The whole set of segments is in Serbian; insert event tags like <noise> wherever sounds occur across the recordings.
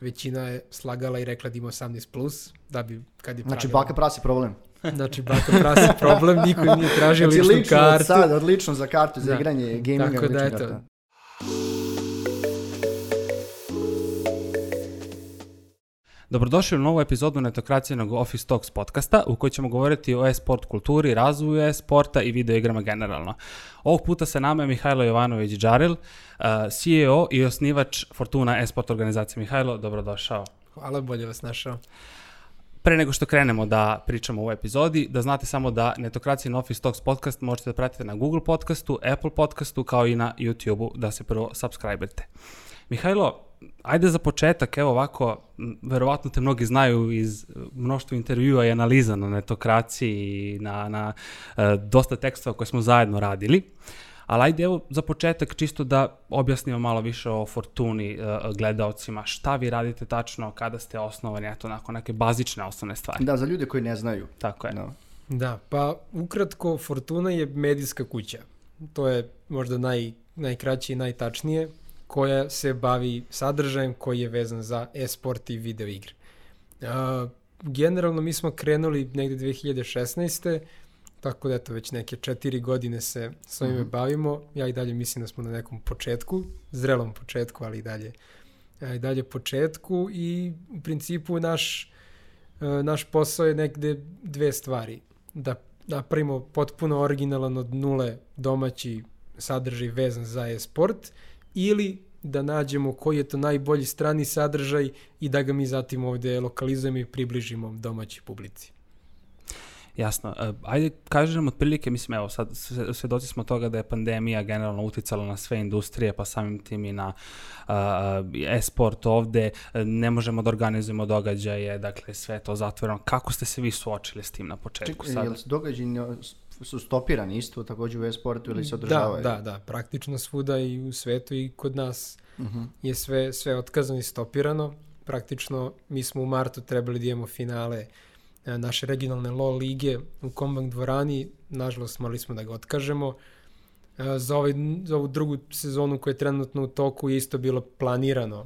većina je slagala i rekla da ima 18+, plus, da bi kad je Znači, pravila- baka prasi problem. <laughs> Znači, baka prasi problem, niko nije tražio Znači, ličnu lično kartu. sad, odlično za kartu, za Da. igranje gaminga. Tako da, eto. karta. Dobrodošli u novu epizodu netokracijenog Office Talks podcasta u kojoj ćemo govoriti o e-sport kulturi, razvoju e-sporta i videoigrama generalno. Ovog puta sa nama je Mihajlo Jovanović Džaril, uh, CEO i osnivač Fortuna e-sport organizacije. Mihajlo, dobrodošao. Hvala, bolje vas našao. Pre nego što krenemo da pričamo u ovoj epizodi, da znate samo da Netokracijen Office Talks podcast možete da pratite na Google podcastu, Apple podcastu, kao i na YouTube-u, da se prvo subscriberite. Mihajlo, ajde za početak, evo ovako, verovatno te mnogi znaju iz e, mnoštva intervjua i analiza na netokraciji i na, na e, dosta tekstova koje smo zajedno radili. Ali ajde evo za početak čisto da objasnimo malo više o Fortuni e, gledaocima. Šta vi radite tačno, kada ste osnovani, eto onako neke bazične osnovne stvari. Da, za ljude koji ne znaju. Tako je. No. Da, pa ukratko, Fortuna je medijska kuća. To je možda naj, najkraće i najtačnije, koja se bavi sadržajem koji je vezan za e-sport i video igre. A, generalno mi smo krenuli negde 2016. Tako da eto, već neke četiri godine se s ovime bavimo. Ja i dalje mislim da smo na nekom početku, zrelom početku, ali i dalje, i dalje početku i u principu naš, naš posao je negde dve stvari. Da napravimo potpuno originalan od nule domaći sadržaj vezan za e-sport ili da nađemo koji je to najbolji strani sadržaj i da ga mi zatim ovde lokalizujemo i približimo domaćoj publici. Jasno. E, ajde, kažem otprilike, mislim, evo, sad sve- svedoci smo toga da je pandemija generalno uticala na sve industrije, pa samim tim i na uh, e-sport ovde. E, Ne možemo da organizujemo događaje, dakle, sve je to zatvoreno. Kako ste se vi suočili s tim na početku Čekaj, sada? jel su događaji su stopirani isto također u e-sportu ili se Da, održavaju? da, da, praktično svuda i u svetu i kod nas Mhm. je sve, sve otkazano i stopirano. Praktično mi smo u martu trebali da imamo finale e, naše regionalne LOL lige u Kombank dvorani, nažalost morali smo da ga otkažemo. E, Za, ovaj, za ovu drugu sezonu koja je trenutno u toku je isto bilo planirano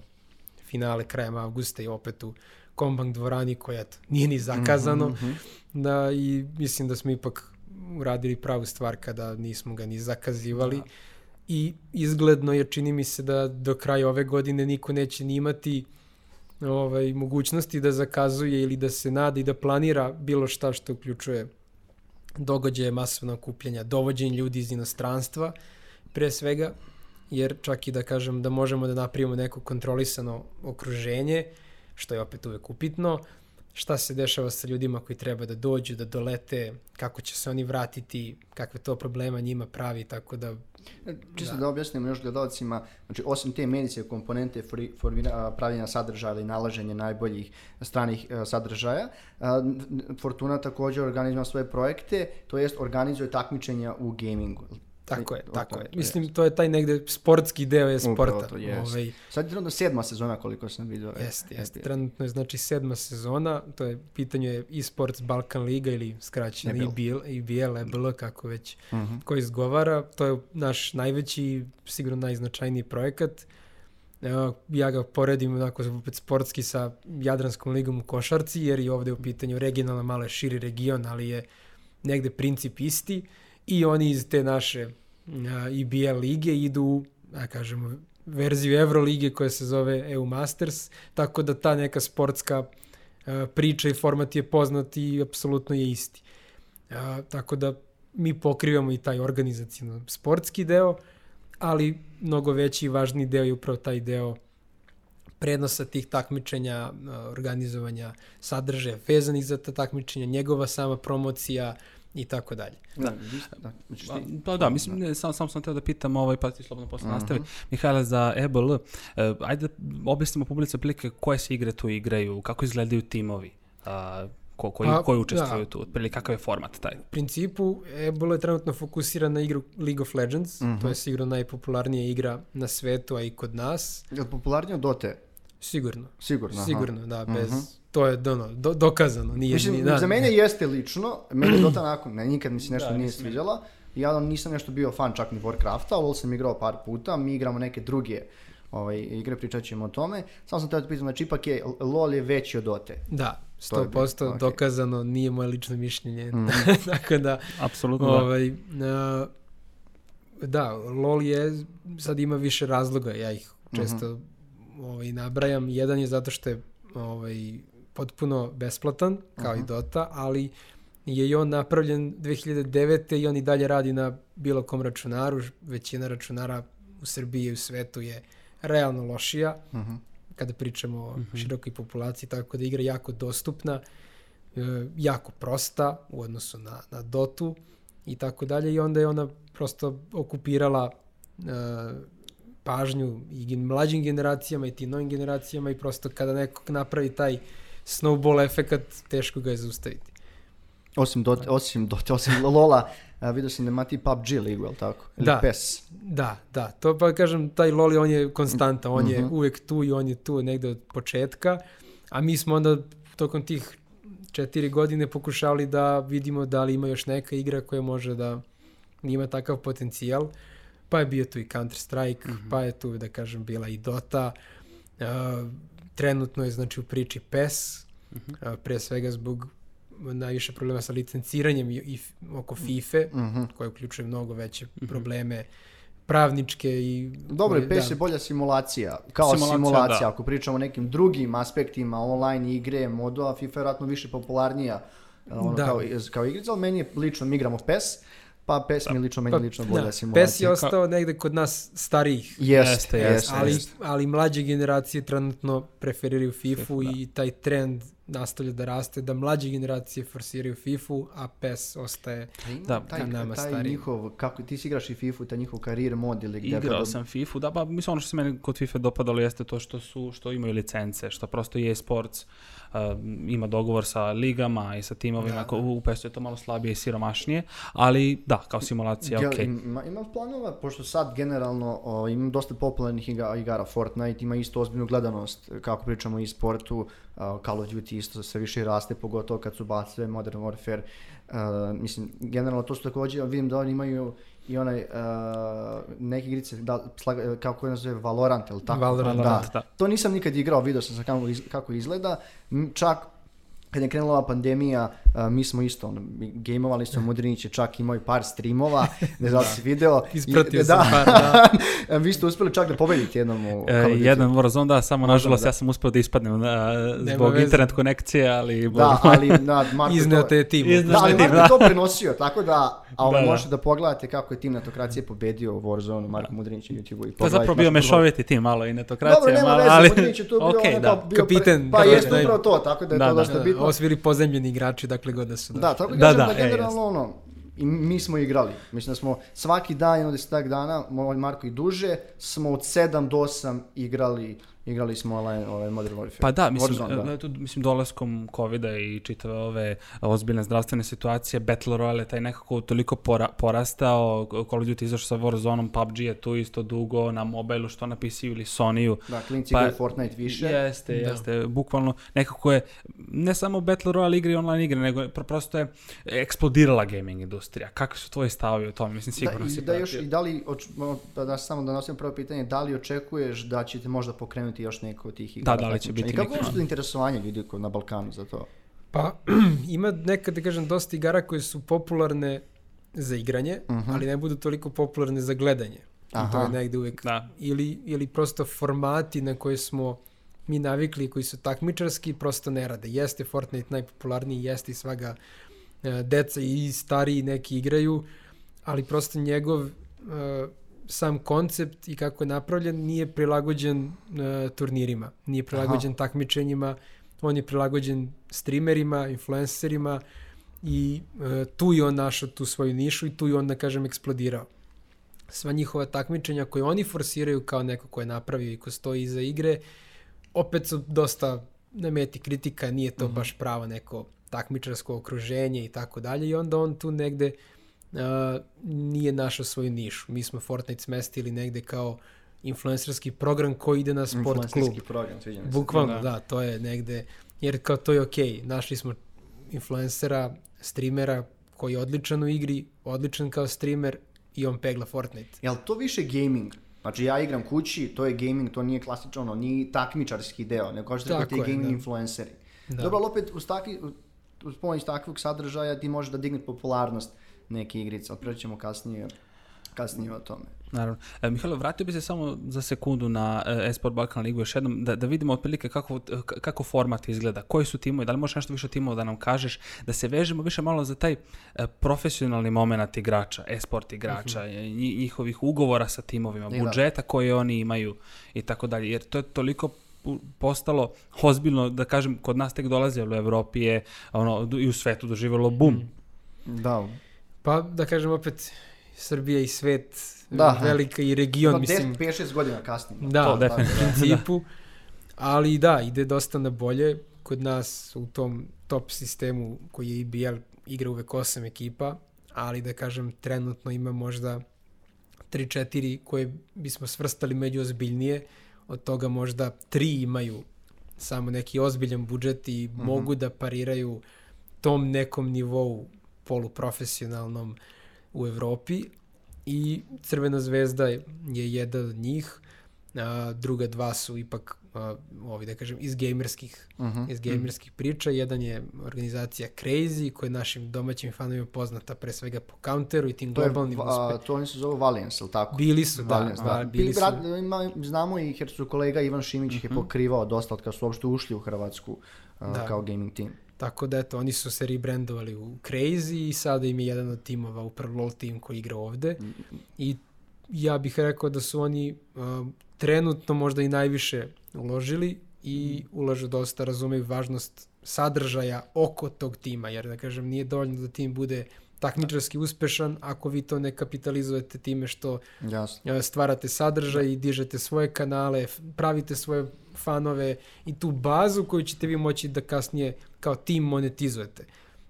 finale krajem avgusta i opet u Kombank dvorani koja eto, nije ni zakazano. Mhm, mhm. Da, i mislim da smo ipak uradili pravu stvar kada nismo ga ni zakazivali. Da. I izgledno je, čini mi se da do kraja ove godine niko neće ni imati ovaj, mogućnosti da zakazuje ili da se nada i da planira bilo šta što uključuje događaje masovnog okupljanja, dovođenje ljudi iz inostranstva, pre svega, jer čak i da kažem da možemo da napravimo neko kontrolisano okruženje, što je opet uvek upitno, šta se dešava sa ljudima koji treba da dođu, da dolete, kako će se oni vratiti, kakve to problema njima pravi, tako da Čisto Da. da, objasnimo još gledalcima, znači osim te medijske komponente formira, pravljenja sadržaja ili nalaženje najboljih stranih a, sadržaja, Fortuna također organizuje svoje projekte, to jest organizuje takmičenja u gamingu. Tako je, To- tako to- je. to Mislim, to je taj negde sportski deo je sporta. to jest. Ovaj, Sad je trenutno sedma sezona koliko sam vidio. e, Jeste, jeste. Trenutno je znači sedma sezona, to je pitanje je eSports Balkan Liga ili skraćeno EBL. EBL, EBL, EBL, kako već Mhm. ko izgovara. To je naš najveći, sigurno najznačajniji projekat. Evo, ja ga poredim onako opet sportski sa Jadranskom ligom u košarci, jer je ovde u pitanju regionalna, malo je širi region, ali je negde princip isti. I oni iz te naše a, EBL lige idu, da kažemo, verziju Evrolige koja se zove EU Masters, tako da ta neka sportska priča i format je poznat i apsolutno je isti. Tako da mi pokrivamo i taj organizacijno sportski deo, ali mnogo veći i važniji deo je upravo taj deo prednosa tih takmičenja, organizovanja sadržaja vezanih za ta takmičenja, njegova sama promocija i tako dalje. Da, ste- da, znači Pa, ti- Pa da, mislim, ne, samo sam sam teo da pitam, ovaj, pa ti slobodno posle Mhm. nastavi. Mihajla, za EBL, e, ajde da objasnimo publici otprilike koje se igre tu igraju, kako izgledaju timovi, a, ko, koji, Pa, koji učestvuju da. tu, otprilike kakav je format taj. U principu, EBL je trenutno fokusiran na igru League of Legends, Mhm. to je sigurno najpopularnija igra na svetu, a i kod nas. Je li popularnije od Dote? Sigurno. Sigurno. aha. Sigurno, da, bez... Mhm. To je ono, do, dokazano. Nije, Mislim, ni, da, za mene jeste lično, meni Dota onako, ne, nikad mi se nešto Da, nije sviđala. Ja nisam nešto bio fan čak ni Warcrafta, ali sam igrao par puta, mi igramo neke druge ovaj, igre, pričat ćemo o tome. Samo sam teo da pitam, znači ipak je LOL je veći od Dote. Da, To je 100% bitno, okej. dokazano, nije moje lično mišljenje. Mhm. <laughs> Tako da, Apsolutno da. ovaj, a, da, LOL je, sad ima više razloga, ja ih često ovaj, nabrajam. Jedan je zato što je ovaj, potpuno besplatan, kao i Dota, ali je i on napravljen 2009. i on i dalje radi na bilo kom računaru. Većina računara u Srbiji i u svetu je realno lošija Mhm. kada pričamo o širokoj populaciji, tako da igra jako dostupna, e, jako prosta u odnosu na, na Dotu i tako dalje i onda je ona prosto okupirala e, pažnju i mlađim generacijama i tim novim generacijama i prosto kada neko napravi taj snowball efekat, teško ga je zaustaviti. Osim Dota, osim Dota, osim Lola, a, vidio sam da ima ti PUBG ligu, jel tako? Ili Da. PES. Da, da, to pa kažem, taj Loli on je konstantan, on je Mhm. uvek tu i on je tu negde od početka, a mi smo onda tokom tih četiri godine pokušali da vidimo da li ima još neka igra koja može da ima takav potencijal, pa je bio tu i Counter Strike, pa je tu da kažem bila i Dota, uh, trenutno je znači u priči PES, uh, pre svega zbog najviše problema sa licenciranjem i, i oko FIFA, Mhm. koje uključuje mnogo veće probleme pravničke i... Dobro, koje- PES je bolja simulacija, kao Simulacija, simulacija, da. ako pričamo o nekim drugim aspektima online igre, modova, FIFA je vjerojatno više popularnija ono, Da. kao, kao igrica, ali meni je lično, mi igramo PES, pa PES mi je lično, meni je lično bolja da, simulacija. PES je ostao negde kod nas starijih, Jeste, Jeste, jeste, ali, jeste. ali mlađe generacije trenutno preferiraju FIFU FIFU, da. i taj trend nastavlja da raste, da mlađe generacije forsiraju FIFU, a PES ostaje... Ima Da, taj, ka nama taj starijim. njihov, kako ti si igraš i FIFA, taj njihov karir mod ili gdje Igrao kada- sam FIFA, da, pa mislim ono što se meni kod FIFA dopadalo jeste to što su, što imaju licence, što prosto je sports, uh, ima dogovor sa ligama i sa timovima, Da, ko- u PES-u je to malo slabije i siromašnije, ali da, kao simulacija, Jel, okej. Ima, ima planova, pošto sad generalno o, ima dosta popularnih iga, igara, Fortnite ima isto ozbiljnu gledanost, kako pričamo i sportu, a, Call of Duty isto sve više raste, pogotovo kad su bacile Modern Warfare. A, mislim, generalno to su također, vidim da oni imaju i onaj, a, neke igrice, da, slaga, kako je nazove, Valorant, ili tako? Valorant, Valorant, da. To nisam nikad igrao, vidio sam kako, kako izgleda. Čak kad je krenula ova pandemija, a, mi smo isto, ono, gameovali smo, Mudrinić je čak imao i par streamova, ne znam da si video. <laughs> Ispratio I- sam par, da. <laughs> Vi ste uspjeli čak da pobedite jednom u E, jedan Warzone, da, samo nažalost da. ja sam uspio da ispadnem na, Nema zbog veze. internet konekcije, ali... Da, ali na Marko Izneo te tim. Izneo Da, ali tim, Marko da. je to prenosio, tako da, a Da, da. možete da pogledate kako je tim netokracije pobedio u Warzone, Marko Mudrinić na YouTube-u. i To je zapravo bio mešoviti tim malo i netokracija, Dobro, nema malo, veze, ali... Mudrinić je tu bio, Okej, ono da. kao bio Kapitan, Pa da, jeste da, upravo to, tako da je Da, to da. dosta bitno. Ovo su bili pozemljeni igrači, dakle god da su Da, tako da, Da, kažem da, da, e, generalno ono, i mi smo igrali. Mislim da smo svaki dan, jedno desetak dana, moj Marko i duže, smo od 7 do 8 igrali, igrali smo ovaj, ovaj Modern Warfare. Pa da, mislim, Warzone, da. e, tu, mislim dolaskom covida i čitave ove ozbiljne zdravstvene situacije, Battle Royale je taj nekako toliko pora, porastao, Call of Duty izašao sa Warzoneom, PUBG je tu isto dugo, na mobilu, što na PC-u ili Sony-u. Da, klinci Pa- igraju Fortnite više. Jeste, Da. jeste, bukvalno nekako je, ne samo Battle Royale igre i online igre, nego prosto je eksplodirala gaming industrija. Kakvi su tvoji stavovi o tome? Mislim, sigurno da, si i, da, još, i da li, oč, da, da samo da nosim prvo pitanje, da li očekuješ da ćete možda pokrenuti još neko od tih igara? Da, da li će takmičenja? biti I kako je što interesovanje ljudi na Balkanu za to? Pa, <clears throat> ima nekad, da kažem, dosta igara koje su popularne za igranje, ali ne budu toliko popularne za gledanje. I to Aha. je negde uvek. Da. Ili, ili prosto formati na koje smo mi navikli, koji su takmičarski, prosto ne rade. Jeste Fortnite najpopularniji, jeste i svaga e, deca i stariji neki igraju, ali prosto njegov e, sam koncept i kako je napravljen nije prilagođen e, turnirima, nije prilagođen takmičenjima, on je prilagođen streamerima, influencerima i e, tu je on našao tu svoju nišu i tu je on, da kažem, eksplodirao. Sva njihova takmičenja koje oni forsiraju kao neko ko je napravio i ko stoji iza igre, opet su dosta na meti kritika, nije to baš pravo neko takmičarsko okruženje i tako dalje i onda on tu negde uh, nije našao svoju nišu. Mi smo Fortnite smestili negde kao influencerski program koji ide na sport klub. Influencerski program, sviđa mi se. Bukvalno, Da. da. to je negde, jer kao to je okej, našli smo influencera, streamera koji je odličan u igri, odličan kao streamer i on pegla Fortnite. Jel to više gaming? Znači ja igram kući, to je gaming, to nije klasično, ono, nije takmičarski deo, nego kao što Tako ti je, gaming da. influenceri. Da. Dobro, ali opet uz, takvi, uz pomoć takvog sadržaja ti možeš da digneš popularnost neke igrice, ali ćemo kasnije, kasnije o tome. Naravno. E, Mihajlo, vratio bi se samo za sekundu na e, Esport Balkan Ligu još jednom, da, da vidimo otprilike kako, kako format izgleda, koji su timovi, da li možeš nešto više timova da nam kažeš, da se vežemo više malo za taj e, profesionalni moment igrača, esport igrača, Mhm. e, nji- njihovih ugovora sa timovima, I da. budžeta koje oni imaju i tako dalje, jer to je toliko postalo ozbiljno, da kažem, kod nas tek dolazi, ali u Evropi je ono, i u svetu doživjelo bum. Da, Pa da kažem opet, Srbija i svet, Da. velika i region, no, mislim. 5-6 godina kasnije. Da, To da, u principu. Ali da, ide dosta na bolje. Kod nas u tom top sistemu koji je IBL igra uvek osam ekipa, ali da kažem trenutno ima možda 3-4 koje bismo svrstali među ozbiljnije. Od toga možda tri imaju samo neki ozbiljan budžet i mogu da pariraju tom nekom nivou poluprofesionalnom u Evropi i Crvena zvezda je jedan od njih, a, druga dva su ipak a, ovi da kažem iz gamerskih Mhm. iz gamerskih priča. Jedan je organizacija Crazy koja je našim domaćim fanovima poznata pre svega po counteru i tim To, je, globalnim a, uspehima. to oni se zovu Valiance, ili tako? Bili su, da, Valiance, da, bili su. Brat, ima, znamo ih jer su kolega Ivan Šimić ih je pokrivao dosta od kad su uopšte ušli u Hrvatsku a, Da. kao gaming team. Tako da eto, oni su se rebrandovali u Crazy i sada im je jedan od timova upravo LoL tim koji igra ovde. I ja bih rekao da su oni um, trenutno možda i najviše uložili i ulažu dosta, razumeju važnost sadržaja oko tog tima, jer da kažem nije dovoljno da tim bude takmičarski uspešan ako vi to ne kapitalizujete time što Jasno. stvarate sadržaj i dižete svoje kanale, pravite svoje fanove i tu bazu koju ćete vi moći da kasnije kao tim monetizujete.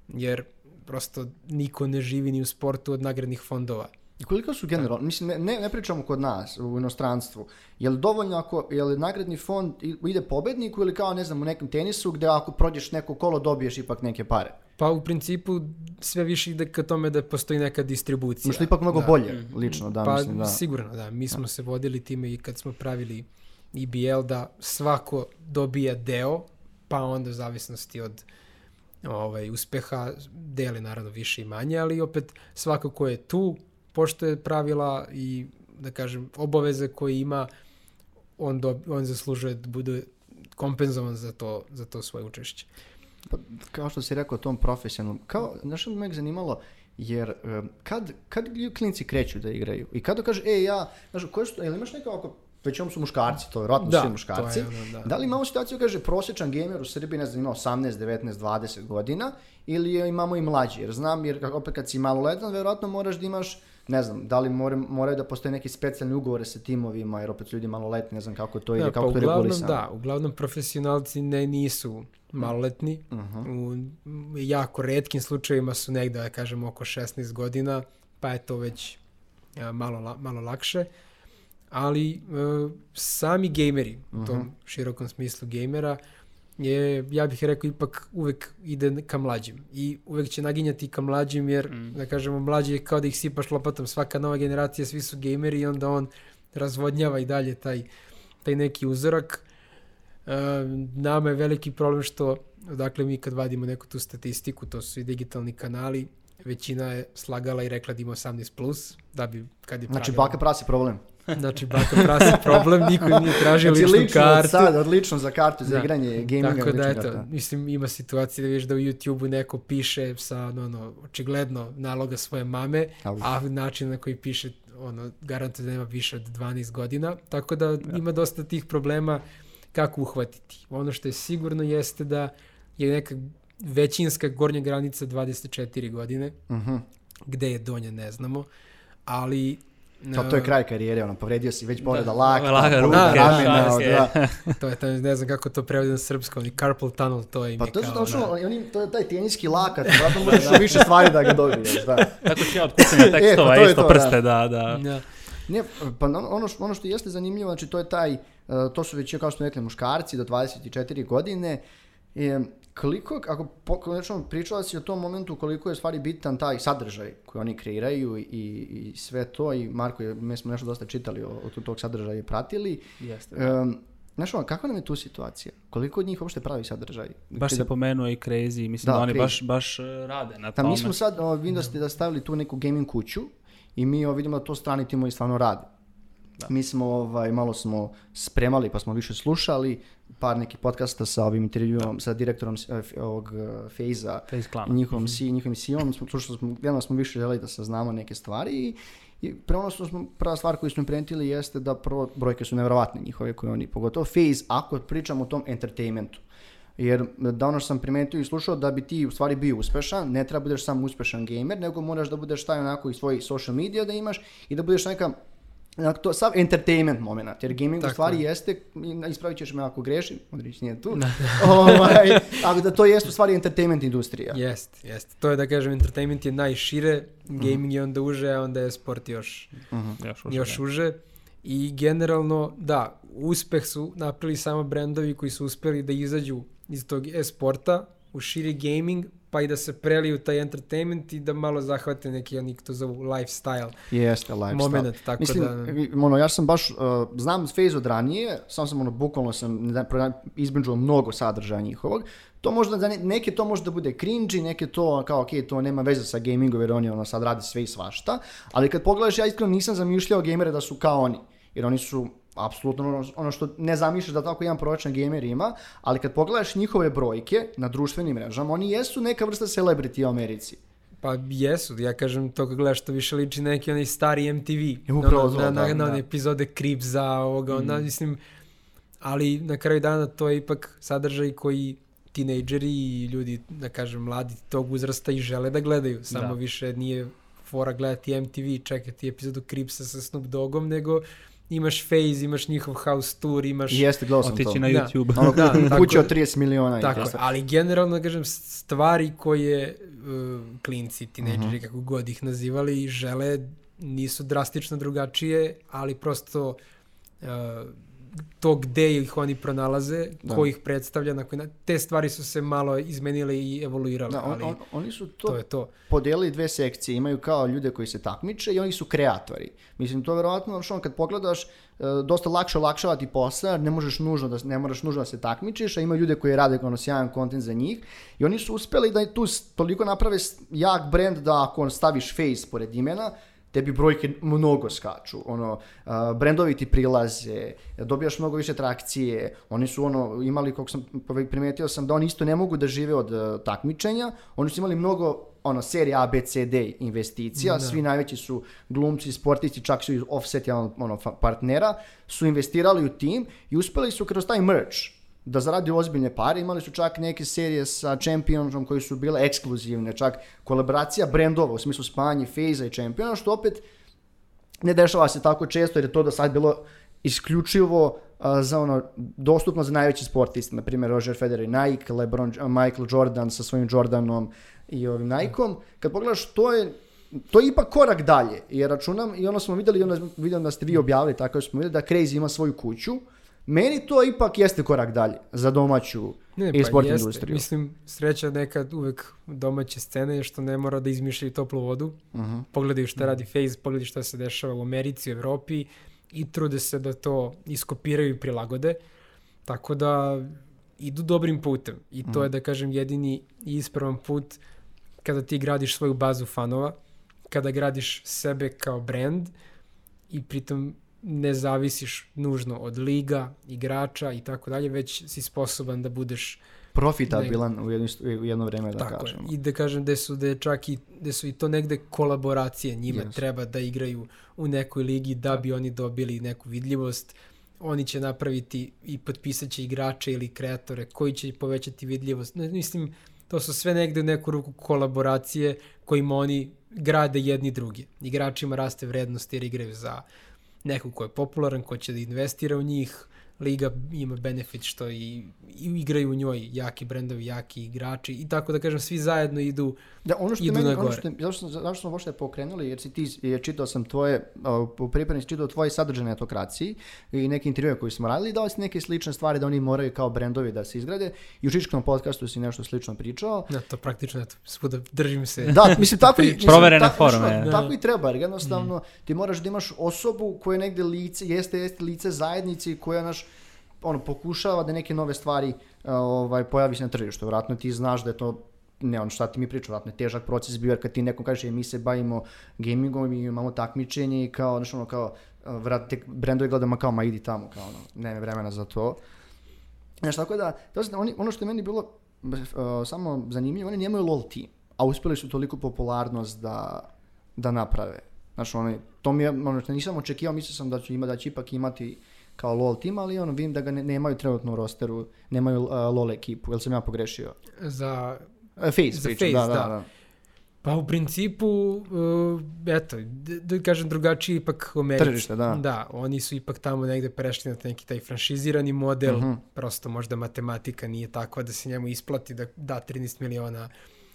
Jer prosto niko ne živi ni u sportu od nagradnih fondova. I koliko su generalno, mislim, ne, ne, ne pričamo kod nas, u inostranstvu, je li dovoljno ako, je li nagradni fond ide pobedniku ili kao, ne znam, u nekom tenisu gde ako prođeš neko kolo dobiješ ipak neke pare? Pa u principu sve više ide ka tome da postoji neka distribucija. Je ipak mnogo Da. bolje, lično, da, pa mislim, da. sigurno, da. Mi smo se vodili time i kad smo pravili IBL da svako dobija deo, pa onda u zavisnosti od ovaj, uspeha deli naravno više i manje, ali opet svako ko je tu poštuje pravila i da kažem obaveze koje ima on, do, on zaslužuje da bude kompenzovan za to, za to svoje učešće. Pa, kao što si rekao, tom profesionalnom, kao, znaš što me uvijek zanimalo, jer kad, kad klinci kreću da igraju i kada kaže, e, ja, znaš, koje su, jel imaš neka ako, većinom su muškarci, to je vjerojatno Da, svi muškarci, je ono, da. da li imamo situaciju, kaže, prosječan gamer u Srbiji, ne znam, ima 18, 19, 20 godina, ili imamo i mlađi, jer znam, jer opet kad si maloletan, vjerojatno moraš da imaš, ne znam, da li more, moraju da postoje neki specijalni ugovore sa timovima, jer opet su ljudi maloletni, ne znam kako to ide, Da, kako pa to uglavnom, regulisano. da, uglavnom profesionalci ne nisu maloletni. U jako redkim slučajevima su negde, da kažem, oko 16 godina, pa je to već malo, malo lakše. Ali e, sami gejmeri, u tom širokom smislu gejmera, je, ja bih rekao, ipak uvek ide ka mlađim. I uvek će naginjati ka mlađim, jer, da kažemo, mlađi je kao da ih sipaš lopatom. Svaka nova generacija, svi su gejmeri i onda on razvodnjava i dalje taj, taj neki uzorak. E, nama je veliki problem što, dakle, mi kad vadimo neku tu statistiku, to su svi digitalni kanali, većina je slagala i rekla da ima 18+, plus, da bi, kad je Znači, pravila- baka prasi problem. Znači, baka prasi problem, niko im nije tražio Znači, ličnu lično kartu. sad, odlično za kartu, za Da. igranje gaminga. Tako da, eto, karta. mislim, ima situacije da vidiš da u YouTube-u neko piše sa, ono, ono, očigledno naloga svoje mame, Au. a način na koji piše, ono, garantuje da nema više od 12 godina, tako da ima dosta tih problema kako uhvatiti. Ono što je sigurno jeste da je neka većinska gornja granica 24 godine, Mhm. gde je donja ne znamo, ali... To, to je e, kraj karijere, ono, povredio si već povreda Da, laga, povreda ruke, ramena, šaske. da. <laughs> To je, to je, ne znam kako to prevodi na srpsko, oni carpal tunnel, to je im Pa je to su kao, da. oni, to je taj teniski lakat, <laughs> vratno možeš u više stvari da ga dobiješ, da. <laughs> Tako ću ja od kucanja tekstova, E, pa to je isto to, prste, da, da. Da. Ne, pa ono, ono, što, ono što jeste zanimljivo, znači to je taj, uh, to su već, kao što smo rekli, muškarci do 24 godine E, koliko, ako konačno pričala si o tom momentu koliko je stvari bitan taj sadržaj koji oni kreiraju i, i sve to i Marko, je- mi smo nešto dosta čitali o, o tog sadržaja i pratili. Jeste. Um, znaš ono, kakva nam je tu situacija? Koliko od njih uopšte pravi sadržaj? Baš Ti si da- pomenuo i Crazy, mislim Da, da, oni Crazy. baš, baš e, rade na Da, tome. mi smo sad, o, vidim da da stavili tu neku gaming kuću i mi o, vidimo da to strani timovi stvarno rade. Da. Mi smo ovaj, malo smo spremali pa smo više slušali par nekih podcasta sa ovim intervjuom, sa direktorom eh, ovog uh, Fejza Face Clan. njihovom, si, njihovim CEO-om, smo, slušali smo, gledano smo više želi da saznamo neke stvari i, i prvo što smo, prva stvar koju smo prenijeli jeste da prvo brojke su nevjerovatne njihove koje oni, pogotovo Phase, ako pričamo o tom entertainmentu. Jer da ono što sam primetio i slušao da bi ti u stvari bio uspešan, ne treba budeš samo uspešan gamer, nego moraš da budeš taj onako i svoj social media da imaš i da budeš neka Onako, to sav entertainment moment, jer gaming u Tako stvari je. jeste, ispravit ćeš me ako grešim, Modrić nije tu, <laughs> ovaj, ali da to jeste u stvari entertainment industrija. Jest, jest. To je da kažem, entertainment je najšire, gaming je onda uže, a onda je sport još, Još, uže, još da. uže. I generalno, da, uspeh su napravili samo brendovi koji su uspeli da izađu iz tog e-sporta u širi gaming, pa i da se preliju taj entertainment i da malo zahvate neki, oni to zovu lifestyle Jeste, lifestyle. moment, tako Mislim, da... ono, ja sam baš, uh, znam Phase od ranije, sam sam ono, bukvalno sam izbrinđuo mnogo sadržaja njihovog. To možda, za ne- neke to može da bude cringy, neke to kao, ok, to nema veze sa gamingom jer oni ono, sad rade sve i svašta, ali kad pogledaš, ja iskreno nisam zamišljao gamere da su kao oni, jer oni su apsolutno ono, ono što ne zamišljaš da tako jedan prosječan gamer ima, ali kad pogledaš njihove brojke na društvenim mrežama, oni jesu neka vrsta celebrity u Americi. Pa jesu, ja kažem to kad gledaš to više liči na neki onaj stari MTV. Upravo na, to, na, da, na, na da. epizode Cripsa, ovoga, ona, Mm. mislim, ali na kraju dana to je ipak sadržaj koji tinejdžeri i ljudi, da kažem, mladi tog uzrasta i žele da gledaju. Samo Da. više nije fora gledati MTV i čekati epizodu Cripsa sa Snoop Doggom, nego imaš Phase, imaš njihov house tour, imaš... I jeste, gledao sam to. Otići na Da. YouTube. Ono, Da, <laughs> tako kuće od 30 miliona. i Tako to je, sve. ali generalno da kažem stvari koje uh, klinci, tinejdžeri, Mhm. kako god ih nazivali, žele nisu drastično drugačije, ali prosto uh, to gde ih oni pronalaze, Da. ko ih predstavlja, na koji na... te stvari su se malo izmenile i evoluirale, Da, on, ali on, oni su to, to je to. podelili dve sekcije, imaju kao ljude koji se takmiče i oni su kreatori. Mislim, to verovatno, što kad pogledaš, e, dosta lakše olakšavati posao, jer ne možeš nužno da, ne moraš nužno da se takmičiš, a ima ljude koji rade ono sjajan kontent za njih i oni su uspeli da tu toliko naprave jak brand da ako staviš face pored imena, tebi brojke mnogo skaču, ono, uh, brendovi ti prilaze, dobijaš mnogo više trakcije, oni su ono, imali, kako sam primetio sam, da oni isto ne mogu da žive od uh, takmičenja, oni su imali mnogo ono, serija A, B, C, D investicija, Da. svi najveći su glumci, sportisti, čak su i offset jedan ono, partnera, su investirali u tim i uspeli su kroz taj merch da zaradi ozbiljne pare. Imali su čak neke serije sa Championom koji su bile ekskluzivne, čak kolaboracija brendova u smislu spajanja Phase i Championa, što opet ne dešava se tako često jer je to do sad bilo isključivo a, za ono dostupno za najveći sportiste, na primjer Roger Federer i Nike, LeBron, Michael Jordan sa svojim Jordanom i ovim Nikeom. Kad pogledaš, to je to je ipak korak dalje, jer računam, i ono smo vidjeli, i ono vidim da ste vi objavili, tako smo vidjeli, da Crazy ima svoju kuću, meni to ipak jeste korak dalje za domaću Ne, e-sport jeste. industriju. Mislim, sreća nekad uvek domaće scene je što ne mora da izmišljaju toplu vodu. Mhm. Pogledaju šta radi Face, pogledaju šta se dešava u Americi, u Evropi i trude se da to iskopiraju i prilagode. Tako da idu dobrim putem. I to je, da kažem, jedini i ispravan put kada ti gradiš svoju bazu fanova, kada gradiš sebe kao brand i pritom ne zavisiš nužno od liga, igrača i tako dalje, već si sposoban da budeš Profitabilan u jedno, u jedno vreme, da tako kažemo. je. I da kažem da su, da čak i, da su i to negde kolaboracije njima Yes. treba da igraju u nekoj ligi da bi oni dobili neku vidljivost. Oni će napraviti i potpisat će igrače ili kreatore koji će povećati vidljivost. Ne, Mislim, to su sve negde u neku ruku kolaboracije kojima oni grade jedni drugi. Igračima raste vrednost jer igraju za nekog ko je popularan, ko će da investira u njih, liga ima benefit što i, i igraju u njoj jaki brendovi, jaki igrači i tako da kažem svi zajedno idu Da, ono što Idu meni, na ono gore. što, zašto, zašto smo uopšte pokrenuli, jer si ti, jer čitao sam tvoje, u pripremi si čitao tvoje sadržaje na etokraciji i neke intervjue koje smo radili, dao si neke slične stvari da oni moraju kao brendovi da se izgrade i u Čičkom podcastu si nešto slično pričao. na to praktično eto, svuda držim se <laughs> Da, mislim <laughs> tako i mislim, Proverene tako, forme, znaš, da. Tako i treba, jer jednostavno ti moraš da imaš osobu koja je negde lice, jeste, jeste lice zajednice koja naš ono pokušava da neke nove stvari ovaj pojavi se na tržištu. Vratno ti znaš da je to ne on šta ti mi priča, vratno je težak proces bio, jer kad ti nekom kažeš "E, mi se bavimo gamingom i imamo takmičenje i kao, znaš ono kao, vrat, te brendovi gledamo kao, ma idi tamo, kao ono, nema vremena za to. Znaš, tako da, znači, oni, ono što je meni bilo uh, samo zanimljivo, oni nemaju LOL team, a uspeli su toliko popularnost da, da naprave. Znaš, oni, to mi je, ono nisam očekivao, mislio sam da će, ima, da će ipak imati kao LOL tim, ali ono, vidim da ga ne, nemaju trenutno u rosteru, nemaju uh, LOL ekipu, jel sam ja pogrešio? za Uh, Face Za pričam, Face, da, da, da. da. Pa u principu, uh, eto, da, kažem drugačiji ipak u Americi. Tržište, da. Da, oni su ipak tamo negde prešli na neki taj franšizirani model, Mhm. prosto možda matematika nije takva da se njemu isplati da da 13 miliona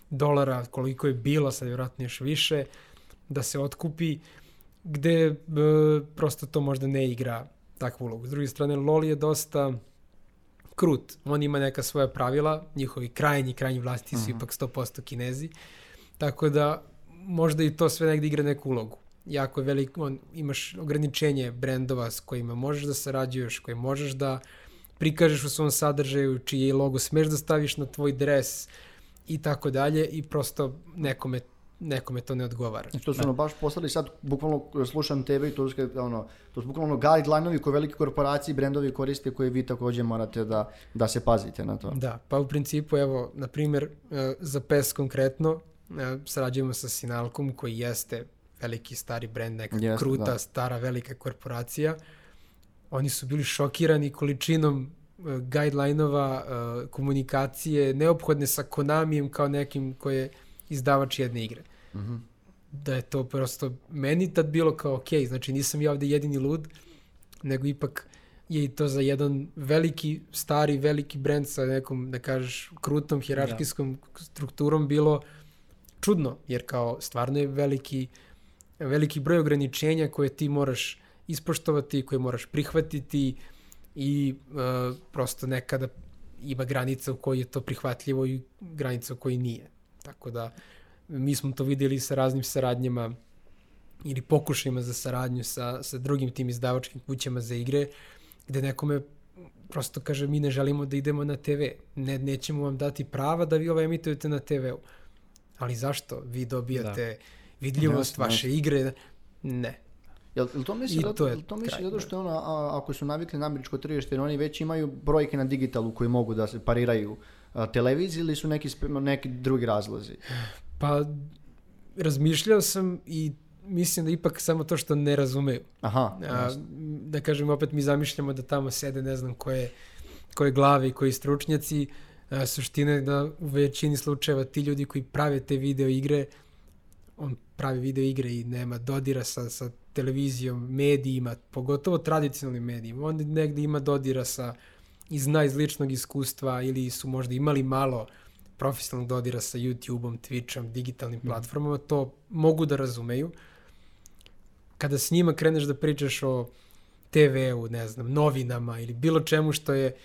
dolara, koliko je bilo, sad je vjerojatno još više, da se otkupi, gde e, prosto to možda ne igra takvu ulogu. S druge strane, LoL je dosta krut. On ima neka svoja pravila, njihovi krajnji, krajnji vlasti su ipak 100% kinezi, tako da možda i to sve negde igra neku ulogu. Jako je velik, on, imaš ograničenje brendova s kojima možeš da sarađuješ, koje možeš da prikažeš u svom sadržaju, čiji logo smeš da staviš na tvoj dres i tako dalje i prosto nekome, nekome to ne odgovara. Znači, to su ono baš poslali sad, bukvalno slušam tebe i to su, ono, to su bukvalno guideline-ovi koje velike korporacije i brendovi koriste koje vi takođe morate da, da se pazite na to. Da, pa u principu, evo, na primjer, e, za PES konkretno, e, sarađujemo sa Sinalkom, koji jeste veliki stari brend, neka Jeste, kruta, da. stara, velika korporacija. Oni su bili šokirani količinom e, guideline-ova, e, komunikacije, neophodne sa Konamijem kao nekim koji je izdavač jedne igre. Mhm. Da je to prosto meni tad bilo kao ok, znači nisam ja ovde jedini lud, nego ipak je i to za jedan veliki, stari, veliki brend sa nekom, da kažeš, krutom hjerarhijskom strukturom bilo čudno, jer kao stvarno je veliki, veliki broj ograničenja koje ti moraš ispoštovati, koje moraš prihvatiti i e, prosto nekada ima granica u kojoj je to prihvatljivo i granica u kojoj nije. Tako da mi smo to vidjeli sa raznim saradnjama ili pokušajima za saradnju sa, sa drugim tim izdavačkim kućama za igre, gde nekome prosto kaže mi ne želimo da idemo na TV, ne, nećemo vam dati prava da vi ovo emitujete na TV-u. Ali zašto? Vi dobijate vidljivost Jasno, vaše igre. Ne. Jel, jel to misli, zato, to je jel to misli zato da. što je ono, a, ako su navikli na američko tržište, oni već imaju brojke na digitalu koji mogu da se pariraju televiziji ili su neki, neki drugi razlozi? Pa razmišljao sam i mislim da ipak samo to što ne razumeju. Aha, A, da kažem, opet mi zamišljamo da tamo sede ne znam koje, koje glave i koji stručnjaci. A, suština je da u većini slučajeva ti ljudi koji prave te video igre, on pravi video igre i nema dodira sa, sa televizijom, medijima, pogotovo tradicionalnim medijima. On negde ima dodira sa i zna iz ličnog iskustva ili su možda imali malo profesionalnog dodira sa YouTube-om, Twitchom, digitalnim platformama, to mogu da razumeju. Kada s njima kreneš da pričaš o TV-u, ne znam, novinama ili bilo čemu što je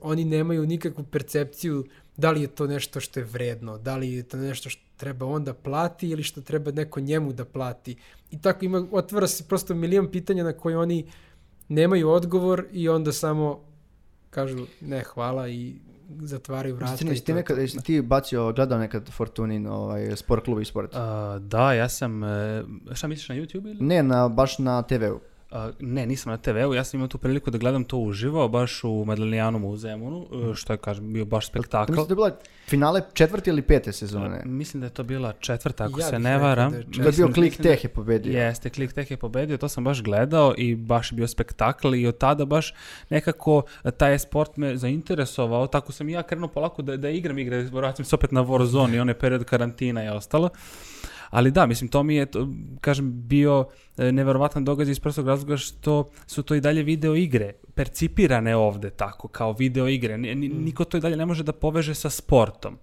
oni nemaju nikakvu percepciju da li je to nešto što je vredno, da li je to nešto što treba on da plati ili što treba neko njemu da plati. I tako ima, otvara se prosto milion pitanja na koje oni nemaju odgovor i onda samo kažu ne hvala i zatvaraju vrata. Jesi ti, i jesi ti, to je nekad, jesi ti gledao, gledao nekad Fortunin ovaj, sport klub i sport? A, da, ja sam, e, šta misliš na YouTube ili? Ne, na, baš na TV-u. A, ne, nisam na TV-u, ja sam imao tu priliku da gledam to uživo, baš u Medelijanom u Zemunu, što je, kažem, bio baš spektakl. Mislim da je bila finale četvrte ili pete sezone. Mislim da je to bila četvrta, ako Ja se ne varam. da je Da je bio Mislim- Klik da- Teh je pobedio. Jeste, Klik Tech je pobedio, to sam baš gledao i baš je bio spektakl i od tada baš nekako taj sport me zainteresovao, tako sam i ja krenuo polako da, da igram igre, vraćam se opet na Warzone i onaj period karantina i ostalo. Ali da, mislim, to mi je, to, kažem, bio e, neverovatan događaj iz prostog razloga što su to i dalje video igre, percipirane ovde tako, kao video igre. Ni- Niko to i dalje ne može da poveže sa sportom.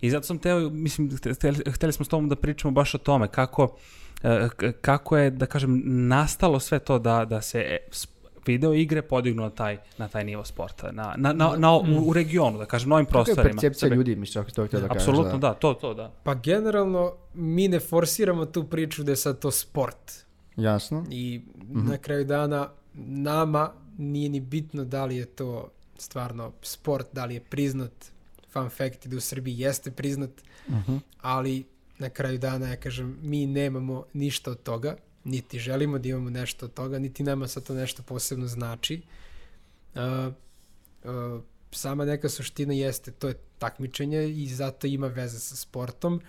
I zato sam teo, mislim, hteli, hteli smo s tobom da pričamo baš o tome, kako, e, kako je, da kažem, nastalo sve to da, da se e, s- video igre podignu na taj, na taj nivo sporta, na, na, na, na, u, u regionu, da kažem, novim Kako je prostorima. percepcija ljudi, mislim, ako to htio da kažeš. Apsolutno, da, to, to, da. Pa generalno mi ne forsiramo tu priču da je sad to sport. Jasno. I na kraju dana nama nije ni bitno da li je to stvarno sport, da li je priznat. Fun fact da u Srbiji jeste priznat, ali na kraju dana ja kažem mi nemamo ništa od toga, niti želimo da imamo nešto od toga, niti nama sad to nešto posebno znači. Uh, uh, sama neka suština jeste, to je takmičenje i zato ima veze sa sportom,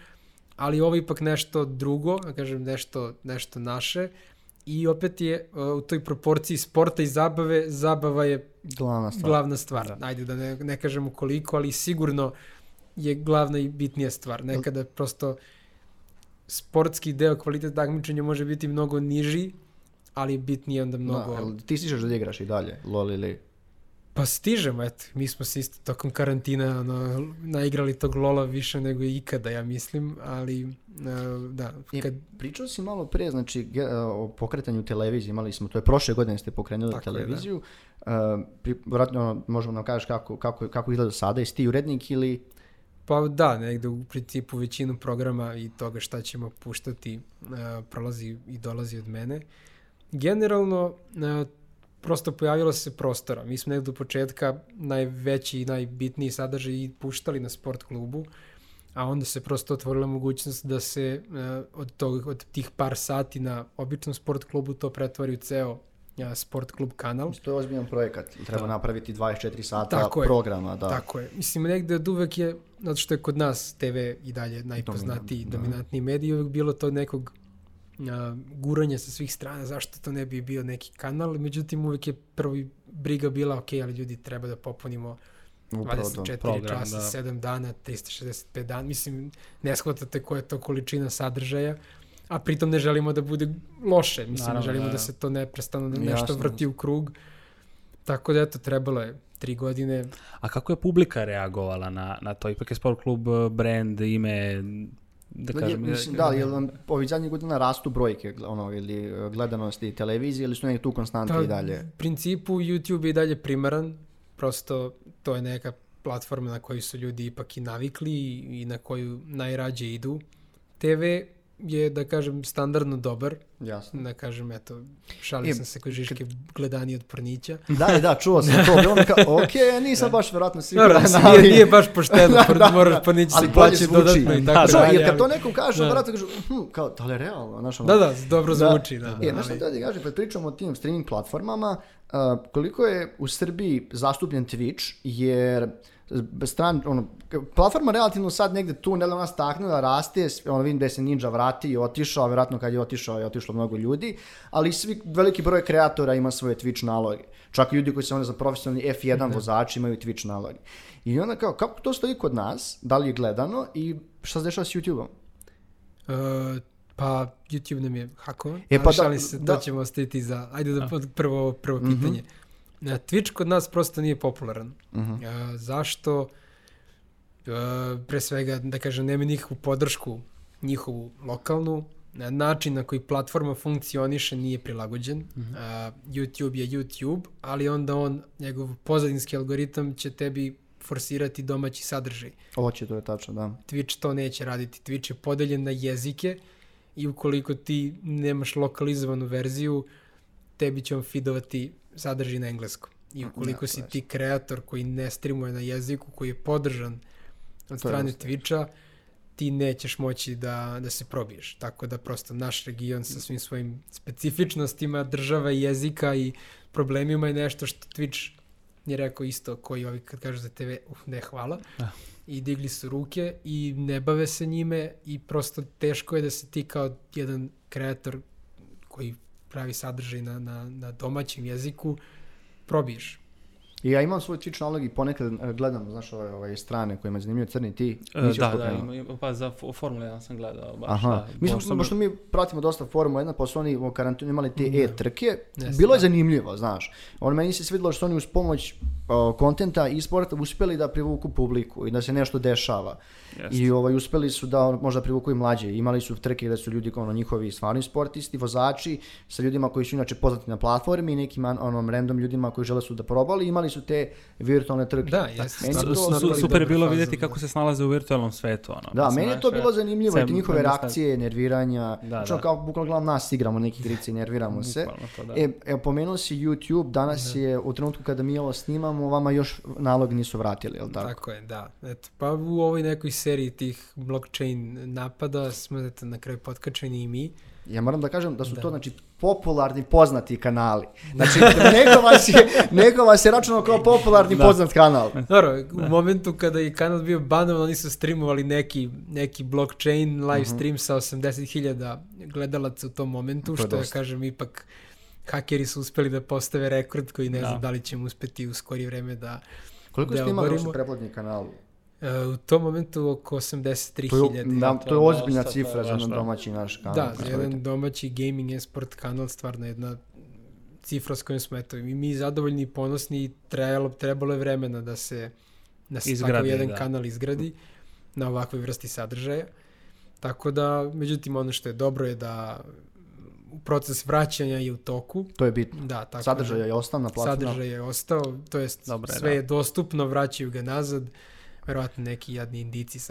ali ovo je ipak nešto drugo, da kažem nešto, nešto naše i opet je uh, u toj proporciji sporta i zabave, zabava je Glavna stvar. glavna stvar. Da. Ajde da ne, ne kažemo koliko, ali sigurno je glavna i bitnija stvar. Nekada prosto sportski deo kvalitet takmičenja može biti mnogo niži, ali bitnije je onda mnogo... Da, jel ti stižeš da igraš i dalje, lol ili... Pa stižemo, eto, mi smo se isto tokom karantina ono, naigrali tog lola više nego ikada, ja mislim, ali uh, da, I kad, Pričao si malo pre, znači, ge- o pokretanju televizije, imali smo, to je prošle godine ste pokrenuli Tako je, da. televiziju. Uh, pri, vratno, možemo nam kažeš kako, kako, kako izgleda sada, jesi ti urednik ili... pa da, negde u principu većinu programa i toga šta ćemo puštati uh, prolazi i dolazi od mene. Generalno, uh, prosto pojavilo se prostora. Mi smo negde u početka najveći i najbitniji sadržaj i puštali na sport klubu, a onda se prosto otvorila mogućnost da se uh, od, tog, od tih par sati na običnom sport klubu to pretvori u ceo sport klub kanal. To je ozbiljan projekat, treba napraviti 24 sata Da. Tako je. programa, da. Tako je. Mislim, negde od uvek je, zato što je kod nas TV i dalje najpoznatiji, Dominant, da. dominantniji medij, uvek bilo to nekog a, guranja sa svih strana, zašto to ne bi bio neki kanal, međutim uvek je prvi briga bila, ok, ali ljudi treba da popunimo Upravo to. 24 program, časa, da. 7 dana, 365 dana, mislim, ne shvatate koja je to količina sadržaja, a pritom ne želimo da bude loše, mislim, Naravno, ne želimo da, da, da. se to neprestano da Jasno, nešto vrti u krug, tako da eto, trebalo je tri godine, A kako je publika reagovala na, na to? Ipak je sport klub eh, brand, ime, da Da, kažem... mislim, da, jel vam ovih zadnjih godina rastu brojke ono, ili gledanosti televizije ili su negdje tu konstante Pa, i dalje? U principu YouTube je i dalje primaran, prosto to je neka platforma na koju su ljudi ipak i navikli i na koju najrađe idu. TV je, da kažem, standardno dobar, Jasno. da kažem, eto, šalio E, sam se koji Žiške gledani od pornića. Da, da, čuo sam to. Bilo kao, ok, nisam baš verovatno siguran. Ali- nije, nije baš pošteno, <laughs> Da, da, da, moraš pornići ali se zvuči. dodatno i Da, tako Da, dalje. jer kad to nekom kaže, Da. da. verovatno kažu, hm, kao, da li je realno? Znaš, Da, da, dobro zvuči, da. da, E, znaš što da ti kažem, kad pričamo o tim streaming platformama, uh, koliko je u Srbiji zastupljen Twitch, jer stran, ono, platforma relativno sad negde tu, ne da nas taknula, raste, ono, vidim da se Ninja vrati i otišao, vjerojatno kad je otišao je otišlo mnogo ljudi, ali svi, veliki broj kreatora ima svoje Twitch naloge. Čak i ljudi koji se one za profesionalni F1 vozači imaju Twitch naloge. I onda kao, kako to stoji kod nas, da li je gledano i šta se dešava s YouTube-om? Uh, pa YouTube nam je hakovan, E, pa da- se, da. to ćemo ostaviti za, ajde da pod- prvo, prvo pitanje. Na Twitch kod nas prosto nije popularan. Mhm. Uh, zašto? Uh, pre svega, da kažem, nema nikakvu podršku njihovu lokalnu, na način na koji platforma funkcioniše nije prilagođen. Uh, YouTube je YouTube, ali onda on, njegov pozadinski algoritam će tebi forsirati domaći sadržaj. Hoće, to je tačno, da. Twitch to neće raditi. Twitch je podeljen na jezike i ukoliko ti nemaš lokalizovanu verziju, tebi će on feedovati sadržaj na engleskom. I ukoliko Ja, si ti kreator koji ne streamuje na jeziku, koji je podržan od strane. Twitcha, ti nećeš moći da, da se probiješ. Tako da prosto naš region sa svim svojim specifičnostima država i jezika i problemima je nešto što Twitch je rekao isto koji ovi kad kažu za TV, uf, ne hvala. Da. I digli su ruke i ne bave se njime i prosto teško je da se ti kao jedan kreator koji pravi sadržaj na, na, na domaćem jeziku probiješ. I ja imam svoj Twitch nalog i ponekad e, gledam, znaš, ove, ove strane koje me zanimljuju, crni ti. E, da, da, ima, pa za F- Formula 1 sam gledao baš. Aha, da, mi smo, pošto mi pratimo dosta Formula 1, pa su oni u karantinu imali te Da. e-trke, Jeste, bilo je da. zanimljivo, znaš. On meni se svidjelo što oni uz pomoć kontenta i sporta uspjeli da privuku publiku i da se nešto dešava. Jeste. I ovaj, uspjeli su da ono, možda privuku i mlađe. Imali su trke gdje su ljudi ono, njihovi stvarni sportisti, vozači, sa ljudima koji su inače poznati na platformi i nekim onom random ljudima koji žele su da probali. Imali su te virtualne trke. Da, jeste. Meni Su- to su- super je bilo fazon, vidjeti da. kako se snalaze u virtualnom svetu. Ono. Da, meni je to bilo zanimljivo, sem- te njihove reakcije, nerviranja. Da, da. kao bukvalno gledam nas igramo neke igrice i nerviramo se. To, da. E, evo, pomenuo si YouTube, danas je, u trenutku kada mi ovo snimamo, vama još nalog nisu vratili, jel tako? Tako je, da. Eto, pa u ovoj nekoj seriji tih blockchain napada smo eto, na kraju potkačeni i mi. Ja moram da kažem da su Da. to znači popularni poznati kanali. Znači neko vas <laughs> je, neko vas je računao kao popularni poznat kanal. Dobro, u momentu kada je kanal bio banovan, oni su streamovali neki, neki blockchain live Mhm. stream sa 80.000 gledalaca u tom momentu, To što dosta. kažem, ipak hakeri su uspeli da postave rekord koji ne Da. znam da li ćemo uspeti u skorije vreme da... Koliko Da ste imali pretplatni kanal? E, u tom momentu oko To je, 83.000. da, to je je ozbiljna dosta, je cifra za baš jedan da. domaći naš kanal. Da, za jedan domaći gaming esport kanal, stvarno jedna cifra s kojom smo eto i mi zadovoljni i ponosni i trebalo, trebalo je vremena da se da se Izgradi, jedan da. kanal izgradi na ovakvoj vrsti sadržaja. Tako da, međutim, ono što je dobro je da proces vraćanja je u toku. To je bitno. Da, tako Sadržaj da, je ostao na platformu. sadržaj je ostao, to jest Dobro je, sve da. je dostupno, vraćaju ga nazad. Verovatno neki jadni indici <laughs>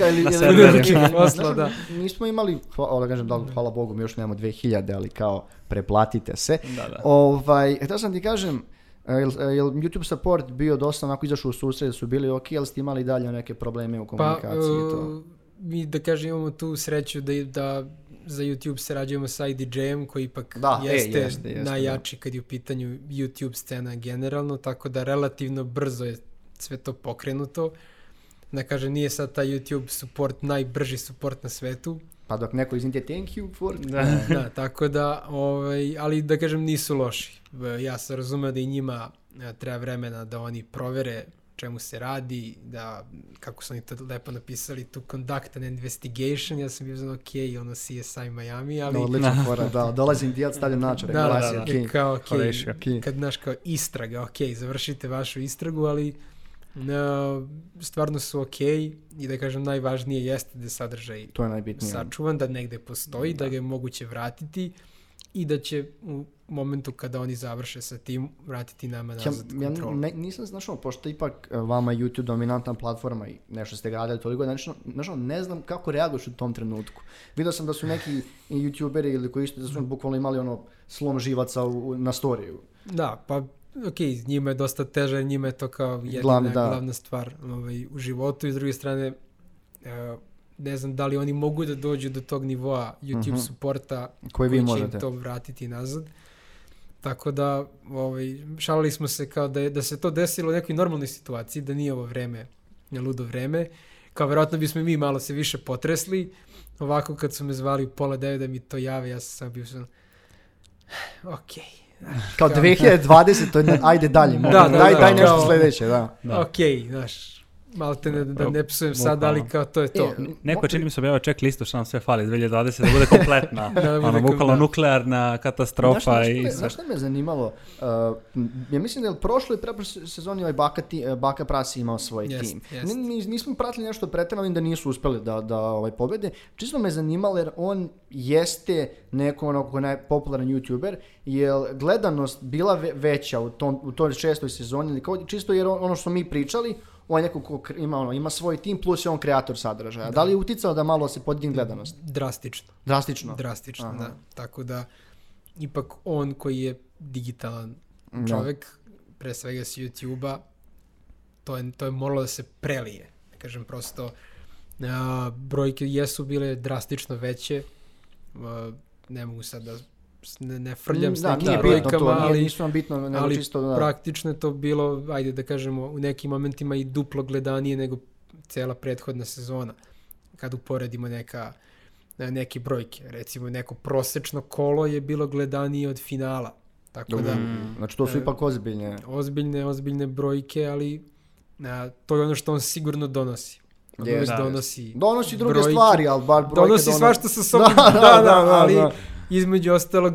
Na ili- serverima. ili- Posla, da. Nismo imali, hvala, da kažem, da, hvala Bogu, mi još nemamo 2000, ali kao preplatite se. Da, da. Ovaj, htio sam ti kažem, e, jel, jel YouTube support bio dosta onako izašao u susret, da su bili ok, ali ste imali dalje neke probleme u Pa, komunikaciji i to? uh, mi da kažem imamo tu sreću da, da za YouTube sarađujemo sa IDJ-em koji ipak Da, e, jeste, jeste, jeste, najjači kad je u pitanju YouTube scena generalno, tako da relativno brzo je sve to pokrenuto. Da kažem, nije sad taj YouTube support najbrži support na svetu, Pa dok neko iznite thank you for... Da. <laughs> da, tako da, ovaj, ali da kažem nisu loši. Ja sam razumeo da i njima e, treba vremena da oni provere čemu se radi, da, kako su oni to lepo napisali, to conduct an investigation, ja sam bio znam, ok, ono CSI Miami, ali... No, odlična fora, da, dolazi indijat, stavljam načar, Da, da, glasi, da. ok. Kao, ok, kad, znaš, kao istraga, ok, završite vašu istragu, ali no, stvarno su ok i da kažem najvažnije jeste da je sadržaj To je najbitnije. sačuvan, da negde postoji, da. ga je moguće vratiti i da će u momentu kada oni završe sa tim vratiti nama Ja, nazad ja kontrolu. ne, nisam znašao, pošto ipak e, vama YouTube dominantna platforma i nešto ste gradili toliko, znači, znaš, ne znam kako reaguješ u tom trenutku. Vidio sam da su neki youtuberi ili koji isto, da su bukvalno imali ono slom živaca u- na storiju. Da, pa ok, njima je dosta teže, njima je to kao jedina Glavni, da. glavna stvar ovaj, u životu i s druge strane e, ne znam da li oni mogu da dođu do tog nivoa YouTube Mhm. suporta Koji vi će možete. im to vratiti nazad. Tako da, ovaj, šalili smo se kao da, je, da se to desilo u nekoj normalnoj situaciji, da nije ovo vreme, ne ludo vreme. Kao verovatno bismo mi malo se više potresli. Ovako kad su me zvali u pola devet da mi to jave, ja sam bio sam, <sighs> ok, Kao 2020, to je, ajde dalje, Da, da, daj, da, daj nešto kao- sledeće, da. Da. ok, znaš, malo te ne, da ne psujem sad, ali kao to je to. E, Neko čini mi se objavio check listu što nam sve fali 2020 da bude kompletna. <laughs> Da bude ono, kom- bukvalno da. nuklearna katastrofa znaš, i sve. znaš šta me zanimalo? Uh, ja mislim da je prošle i preprošle sezoni ovaj Baka, ti, Baka Prasi imao svoj Jest, tim. jest. Ni- ni- nismo pratili nešto pretjerano da nisu uspeli da, da ovaj, pobede. Čisto me zanimalo jer on jeste neko ono ko je najpopularan youtuber, je gledanost bila ve- veća u, tom, u toj šestoj sezoni ili kao, čisto jer on- ono što mi pričali, on je neko ko ima, ono, ima svoj tim plus je on kreator sadržaja. Da, li je uticao da malo se podigne gledanost? Drastično. Drastično. Drastično, Aha. da. Tako da, ipak on koji je digitalan Da. čovek, pre svega s YouTube-a, to je, to je moralo da se prelije. Da kažem, prosto, a, brojke jesu bile drastično veće, a, ne mogu sad da ne, ne frljam s da, nekim nije bitno brojkama, to, nije, ali, nisu nam bitno, nego ali čisto da... praktično je to bilo, ajde da kažemo, u nekim momentima i duplo gledanije nego cela prethodna sezona. Kad uporedimo neka, neke brojke. Recimo neko prosečno kolo je bilo gledanije od finala. Tako da, Znači to su E, ipak ozbiljne. ozbiljne, ozbiljne brojke, ali a, to je ono što on sigurno donosi. On Jest, uvek da. donosi Donosi druge brojke. stvari, ali bar brojke Donosi dono- svašta sa <laughs> sobom, Da, da, da, da, da, da, ali da. Između ostalog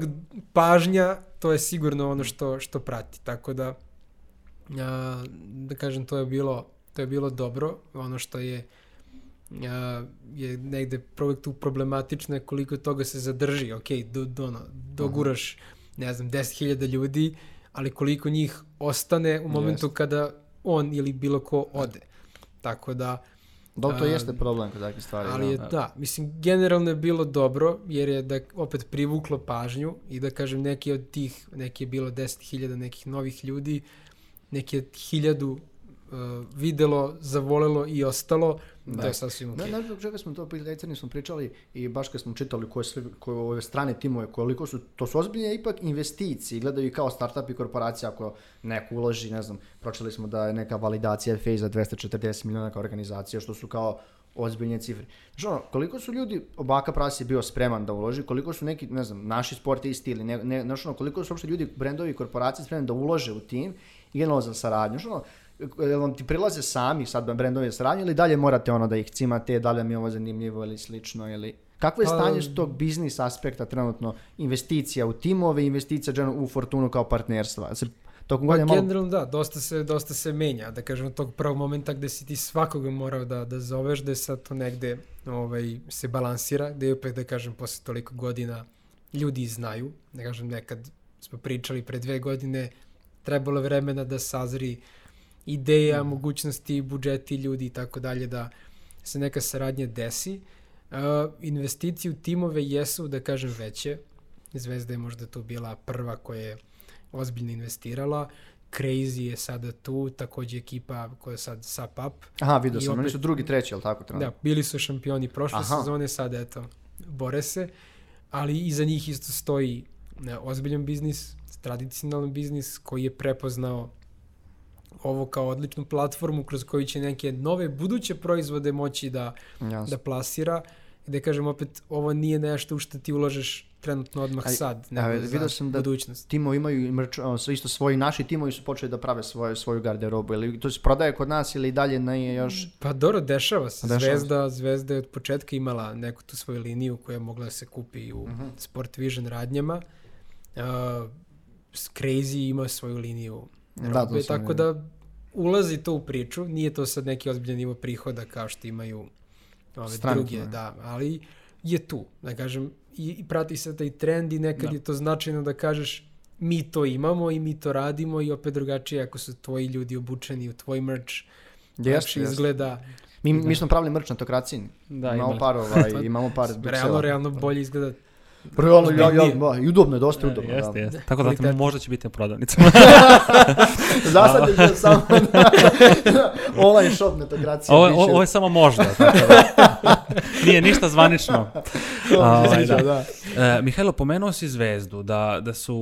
pažnja, to je sigurno ono što, što prati. Tako da, a, da kažem, to je bilo, to je bilo dobro. Ono što je a, je negde pro- tu problematično je koliko toga se zadrži. Ok, do, do, ono, doguraš, ne znam, 10.000 ljudi, ali koliko njih ostane u momentu Jest. kada on ili bilo ko ode. Tako da, Dok to A, jeste problem kod takvih stvari. ali je, da. da, mislim, generalno je bilo dobro, jer je da opet privuklo pažnju i da kažem, neki od tih, neki je bilo 10.000 nekih novih ljudi, neki je hiljadu uh, videlo, zavolelo i ostalo, Da. to je sasvim Ne, okej. ne zbog čega smo to prijatelji smo pričali i baš kad smo čitali koje sve koje ove strane timove koliko su to su ozbiljne ipak investicije gledaju i kao startup i korporacija ako neko uloži ne znam pročitali smo da je neka validacija FA za 240 miliona kao organizacija što su kao ozbiljne cifre. Znači ono, koliko su ljudi, Obaka Pras je bio spreman da uloži, koliko su neki, ne znam, naši sportisti ili ne, ne, znači ono, koliko su uopšte ljudi, brendovi i korporacije spremni da ulože u tim i generalno za saradnju. Znači ono, jel vam ti prilaze sami sad brendovi saradnje ili dalje morate ono da ih cimate, da li vam je ovo zanimljivo ili slično ili... Kakvo je Pa- stanje s tog biznis aspekta trenutno investicija u timove, investicija u Fortunu kao partnerstva? Se, tokom Pa godine malo... generalno da, dosta se, dosta se menja, da kažem od tog prvog momenta gde si ti svakoga morao da, da zoveš, da je sad to negde ovaj, se balansira, da je opet da kažem posle toliko godina ljudi znaju, da kažem nekad smo pričali pre dve godine, trebalo vremena da sazri ideja, mogućnosti, budžeti ljudi i tako dalje, da se neka saradnja desi. Uh, investicije u timove jesu, da kažem, veće. Zvezda je možda tu bila prva koja je ozbiljno investirala. Crazy je sada tu, takođe ekipa koja je sad SAP Up. Aha, vidio sam, oni opet- su drugi, treći, jel tako? trenutno? Da, bili su šampioni prošle Aha. sezone, sad eto, bore se. Ali iza njih isto stoji ne, ozbiljan biznis, tradicionalan biznis koji je prepoznao ovo kao odličnu platformu kroz koju će neke nove buduće proizvode moći da, Jasno. da plasira. Gde kažem opet, ovo nije nešto u što ti ulažeš trenutno odmah Aj, sad, a, nego vidio sam da budućnost. timovi imaju i sve isto svoji, naši timovi su počeli da prave svoje, svoju garderobu, ili to se prodaje kod nas ili dalje ne još... Pa dobro, dešava se. Dešava se. Zvezda, Zvezda je od početka imala neku tu svoju liniju koja je mogla da se kupi u Mhm. Sport Vision radnjama. Uh, Crazy ima svoju liniju Da, to robe, sam tako da ulazi to u priču. Nije to sad neki ozbiljan nivo prihoda kao što imaju ove Strane druge, timove. da, ali je tu, da kažem, i, i prati se taj trend i nekad Da. je to značajno da kažeš mi to imamo i mi to radimo i opet drugačije ako su tvoji ljudi obučeni u tvoj merch, lepše jeste. izgleda. Mi, mi smo pravili merch na tokracini. Da, imamo imali. par, ovaj, <laughs> imamo par Realno, realno bolje izgleda. Realno, ja, ja, Nije. ba, i udobno je, dosta E, udobno. Jeste, da. jeste. Tako da Kvalitetno. možda će biti na prodavnicama. Za sad je samo <laughs> online shop netokracija. ovo, ovo, ovo je samo možda. Tako da. <laughs> Nije ništa zvanično. Ovaj, da. da. E, Mihajlo, pomenuo si Zvezdu, da, da su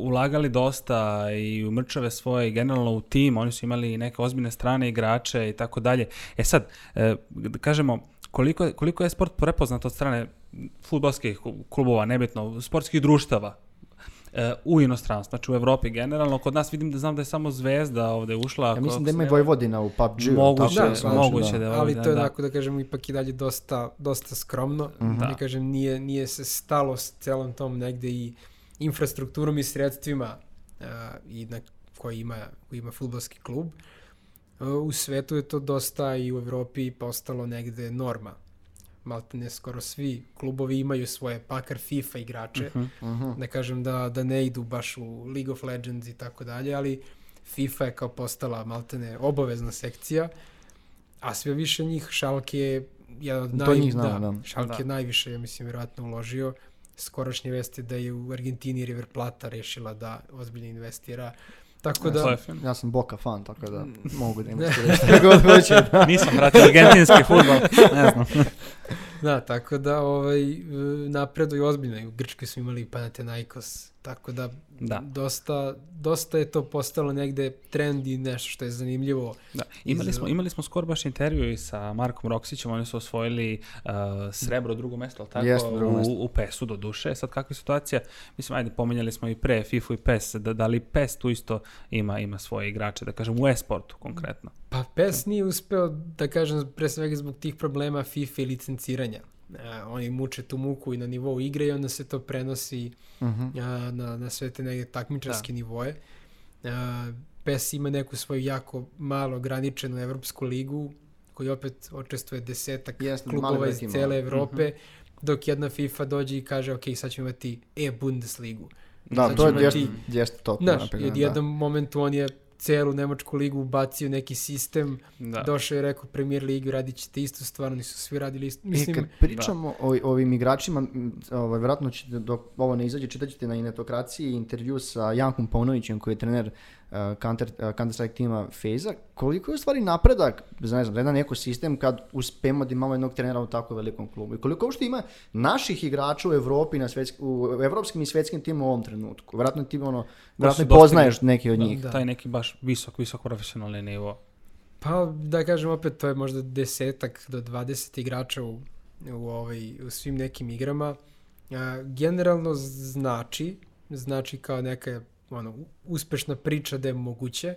ulagali dosta i u mrčave svoje generalno u tim, oni su imali neke ozbiljne strane igrače i tako dalje. E sad, e, da kažemo, koliko je, koliko je sport prepoznat od strane futbolskih klubova, nebitno, sportskih društava, e, u inostranstvu, znači u Evropi generalno. Kod nas vidim da znam da je samo Zvezda ovde ušla. Ja mislim da ima i Vojvodina u PUBG. Moguće, tako da, da, moguće da je Ali to je da. onako da kažem ipak i dalje dosta, dosta skromno. Da. Da kažem nije, nije se stalo s celom tom negde i infrastrukturom i sredstvima uh, i na koji ima, koji ima futbolski klub. Uh, u svetu je to dosta i u Evropi postalo negde norma. Maltene skoro svi klubovi imaju svoje, pakar FIFA igrače. Mhm. Da kažem da, da ne idu baš u League of Legends i tako dalje, ali FIFA je kao postala maltene obavezna sekcija, a sve više njih Schalke je jedan od naj... njih znamo, da. Schalke Da. najviše, ja mislim, vjerojatno uložio. Skorašnje vesti da je u Argentini River Plata rešila da ozbiljno investira. Tako da. Ja sam Boca fan, tako da mogu da imam <laughs> što god hoće. <laughs> Nisam pratio argentinski futbol, ne znam. <laughs> da, tako da ovaj, napreduju ozbiljno. U Grčkoj smo imali Panathinaikos Tako da, Da. Dosta, dosta je to postalo negde trend i nešto što je zanimljivo. Da. Imali, smo, imali smo skoro baš intervju i sa Markom Roksićem, oni su osvojili uh, srebro drugo mesto, ali tako, Jeste, drugo mesto. u, u PES-u do duše. Sad kakva je situacija? Mislim, ajde, pomenjali smo i pre FIFA i PES, da, da li PES tu isto ima, ima svoje igrače, da kažem, u e-sportu konkretno. Pa PES nije uspeo, da kažem, pre svega zbog tih problema FIFA i licenciranja. E, oni muče tu muku i na nivou igre i onda se to prenosi Mhm. a, na, na sve te neke takmičarske nivoe. A, PES ima neku svoju jako malo ograničenu evropsku ligu koji opet očestvuje desetak mali klubova iz cele Evrope, dok jedna FIFA dođe i kaže ok, sad ćemo imati e-Bundesligu. Da, Sad to je jeste, jeste to. Znaš, u jednom momentu on je celu Nemačku ligu ubacio neki sistem, Da. došao je i rekao Premier Ligu radit ćete istu stvar, oni su svi radili isto. Mislim, I kad pričamo o, o ovim igračima, ovaj, vjerojatno ćete, dok ovo ne izađe, čitat ćete na Inetokraciji intervju sa Jankom Paunovićem, koji je trener uh, Counter, uh, Counter-Strike tima FaZe-a. Koliko je u stvari napredak, za ne znam, za jedan ekosistem kad uspemo da imamo jednog trenera u tako velikom klubu? I koliko uopšte ima naših igrača u Evropi, na svetsk, u evropskim i svetskim timima u ovom trenutku? Vjerojatno ti ono, dostigli- poznaješ neki od njih. Da. Taj neki baš visok, visok profesionalni nivo. Pa da kažem opet, to je možda desetak do 20 igrača u, u, ovaj, u svim nekim igrama. A, generalno znači, znači kao neka ono, uspešna priča da je moguće.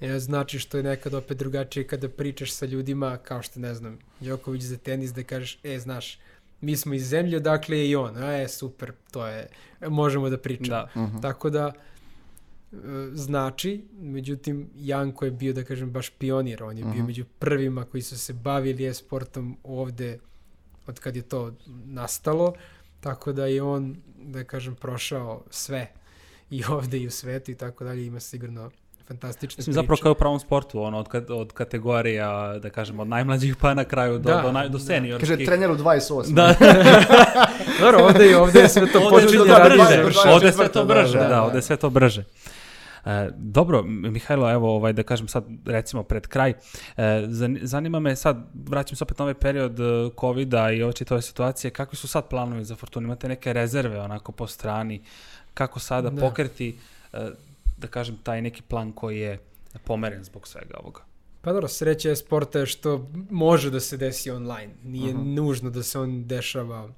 E, znači što je nekad opet drugačije kada pričaš sa ljudima kao što ne znam, Đoković za tenis da kažeš, e znaš, mi smo iz zemlje, dakle je i on, a je super, to je, možemo da pričamo. Da. Mhm. Tako da e, znači, međutim Janko je bio da kažem baš pionir, on je bio Mhm. među prvima koji su se bavili e-sportom ovde od kad je to nastalo, tako da je on da kažem prošao sve i <laughs> ovde i u svetu i tako dalje, ima sigurno fantastične Mislim, priče. zapravo kao u pravom sportu, ono, od, od kategorija, da kažem, od najmlađih pa na kraju do, Da, do, naj, do da. seniorskih. Kaže, trener u 28. Da, <laughs> Dobro, ovde je, ovde je sve to počinje raditi. brže, ovde je sve to četvrta, brže, da, da, da. ovde je sve to brže. E, dobro, Mihajlo, evo, ovaj, da kažem sad, recimo, pred kraj, e, zani- zanima me sad, vraćam se opet na ovaj period e, COVID-a i ove čitave situacije, kakvi su sad planovi za Fortuna? Imate neke rezerve onako po strani? Kako sada Da. pokreti, e, da kažem, taj neki plan koji je pomeren zbog svega ovoga? Pa dobro, sreća je sporta je što može da se desi online. Nije nužno da se on dešava uh,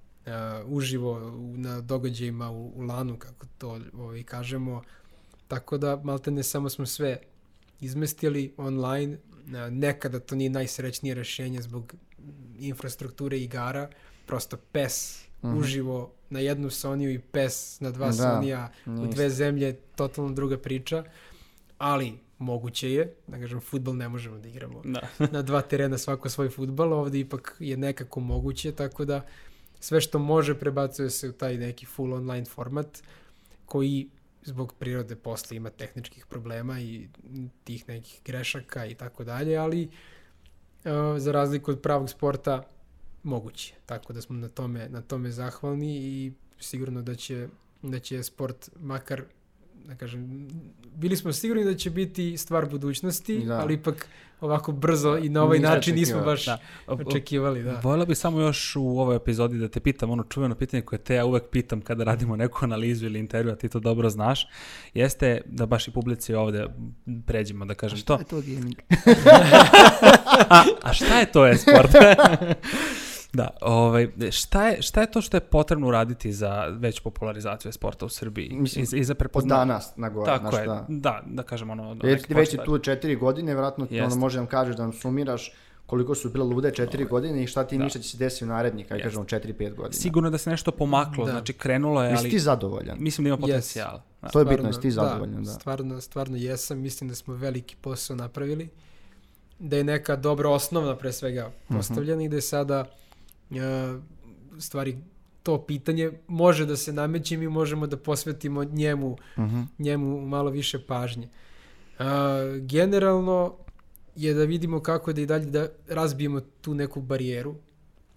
uživo na događajima u, u lanu, kako to ovaj, kažemo. Tako da, malte ne samo smo sve izmestili online. Uh, nekada to nije najsrećnije rešenje zbog infrastrukture igara. Prosto PES uživo na jednu Soniju i PES na dva Da, Sonija u dve zemlje, totalno druga priča. Ali moguće je, da kažem, futbol ne možemo da igramo Da. <laughs> na dva terena svako svoj futbal, ovde ipak je nekako moguće, tako da sve što može prebacuje se u taj neki full online format koji zbog prirode posle ima tehničkih problema i tih nekih grešaka i tako dalje, ali uh, za razliku od pravog sporta moguće. Tako da smo na tome, na tome zahvalni i sigurno da će, da će sport makar da kažem, bili smo sigurni da će biti stvar budućnosti, Da. ali ipak ovako brzo i na ovaj Nismo način nismo baš Da. očekivali. Da. Voljela bih samo još u ovoj epizodi da te pitam ono čuveno pitanje koje te ja uvek pitam kada radimo neku analizu ili intervju, a ti to dobro znaš, jeste da baš i publici ovde pređemo da kažem to. je to gaming? <laughs> A, a šta je to e-sport? <laughs> da, ovaj, šta, je, šta je to što je potrebno uraditi za veću popularizaciju e-sporta u Srbiji? Mislim, I, za- i za Od prepozna... danas na gore. Tako znaš, je, da. da, da kažem ono... Jer ti već je tu četiri godine, vjerojatno ti ono može da nam kažeš da nam sumiraš koliko su bile lude četiri godine i šta ti Da. misliš da će se desiti u narednih, kaj Jeste. kažemo, četiri, pet godina. Sigurno da se nešto pomaklo, Da. znači krenulo je, Jesi ali ti zadovoljan? mislim da ima Yes. potencijal. Da. To je bitno, jesi ti zadovoljan, da. Stvarno, stvarno jesam. Mislim da smo veliki posao napravili. Da je neka dobra osnovna pre svega Mhm. postavljena i da je sada stvari to pitanje može da se nameće i mi možemo da posvetimo njemu, Mhm. njemu malo više pažnje. Uh, generalno je da vidimo kako da i dalje da razbijemo tu neku barijeru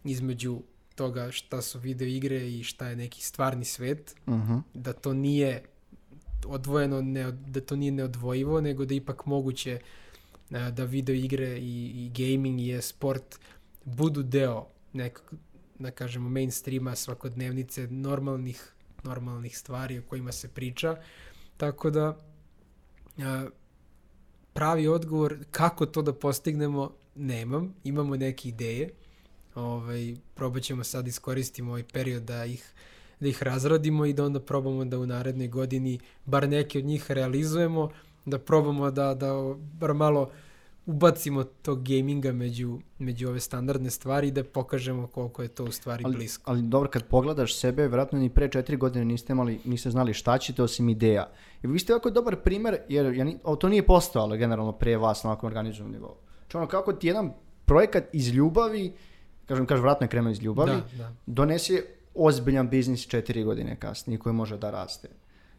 između toga šta su video igre i šta je neki stvarni svet Mhm. da to nije odvojeno, ne, da to nije neodvojivo, nego da ipak moguće a, da video igre i, i gaming i sport budu deo nekog, da kažemo, mainstreama, svakodnevnice, normalnih normalnih stvari o kojima se priča. Tako da, pravi odgovor kako to da postignemo nemam, imamo neke ideje. Ovaj, probat ćemo sad iskoristimo ovaj period da ih da ih razradimo i da onda probamo da u narednoj godini bar neke od njih realizujemo, da probamo da, da bar malo ubacimo tog gaminga među, među ove standardne stvari i da pokažemo koliko je to u stvari Ali, blisko. ali dobro, kad pogledaš sebe, vjerojatno ni pre četiri godine niste, imali, niste znali šta ćete osim ideja. I vi ste jako dobar primer, jer ja ni, o, to nije postojalo generalno pre vas na ovakvom organizovanom nivou. Znači ono, kako ti jedan projekat iz ljubavi, kažem, kažem, vratno je krenuo iz ljubavi, Da, da. donese ozbiljan biznis četiri godine kasnije koji može da raste.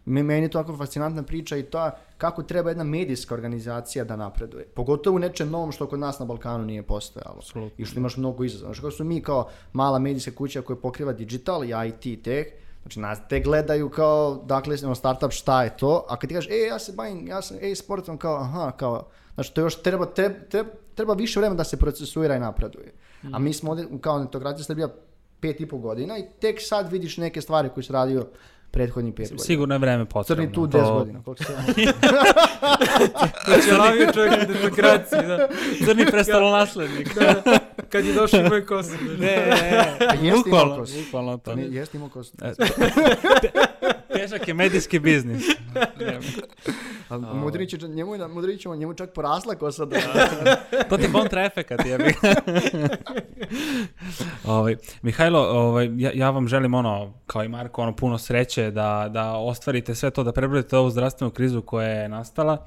Me- Meni je to jako fascinantna priča i to kako treba jedna medijska organizacija da napreduje. Pogotovo u nečem novom što kod nas na Balkanu nije postojalo. Apsolutno. I što imaš mnogo izazova. Znači kako smo mi kao mala medijska kuća koja pokriva digital i IT tech, znači nas te gledaju kao, dakle, ono, startup šta je to, a kad ti kažeš, e, ja se bavim, ja sam e-sportom, kao, aha, kao, znači to još treba, treba, treba, treba više vremena da se procesuira i napreduje. A mi smo ovdje, kao netokracija Srbija, pet i pol godina i tek sad vidiš neke stvari koje si radio prethodnih pet godina. Sigurno je vreme potrebno. Crni tu to- 10 godina. Koliko se... Čelavio <laughs> čovjek u demokraciji, da. Crni prestolonaslednik. da. Kad je došao moj kosu. ne, ne, Pa jeste imao bukvalno, to. Ne, jeste imao kosu. <laughs> Težak je medijski biznis. Ali Mudrinić će, njemu, je- Mudrinić je njemu čak porasla kosa da... <laughs> To ti je kontra efekat, jebi. <laughs> ovaj, Mihajlo, ovaj, ja, ja vam želim ono, kao i Marko, ono, puno sreće da, da ostvarite sve to, da prebrodite ovu zdravstvenu krizu koja je nastala,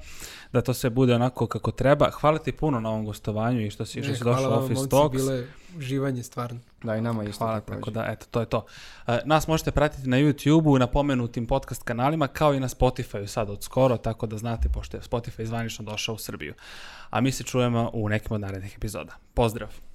da to sve bude onako kako treba. Hvala ti puno na ovom gostovanju i što si, što Ne, si hvala došao u Office Talks. Bilo je živanje stvarno. Da, i nama isto. Hvala, tako da, eto, to je to. E, nas možete pratiti na YouTube-u, na pomenutim podcast kanalima, kao i na Spotify-u sad od skoro, tako da znate, pošto je Spotify zvanično došao u Srbiju. A mi se čujemo u nekim od narednih epizoda. Pozdrav!